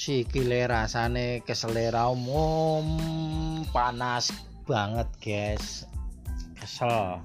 si kile rasane keselera umum panas banget guys. Kesel.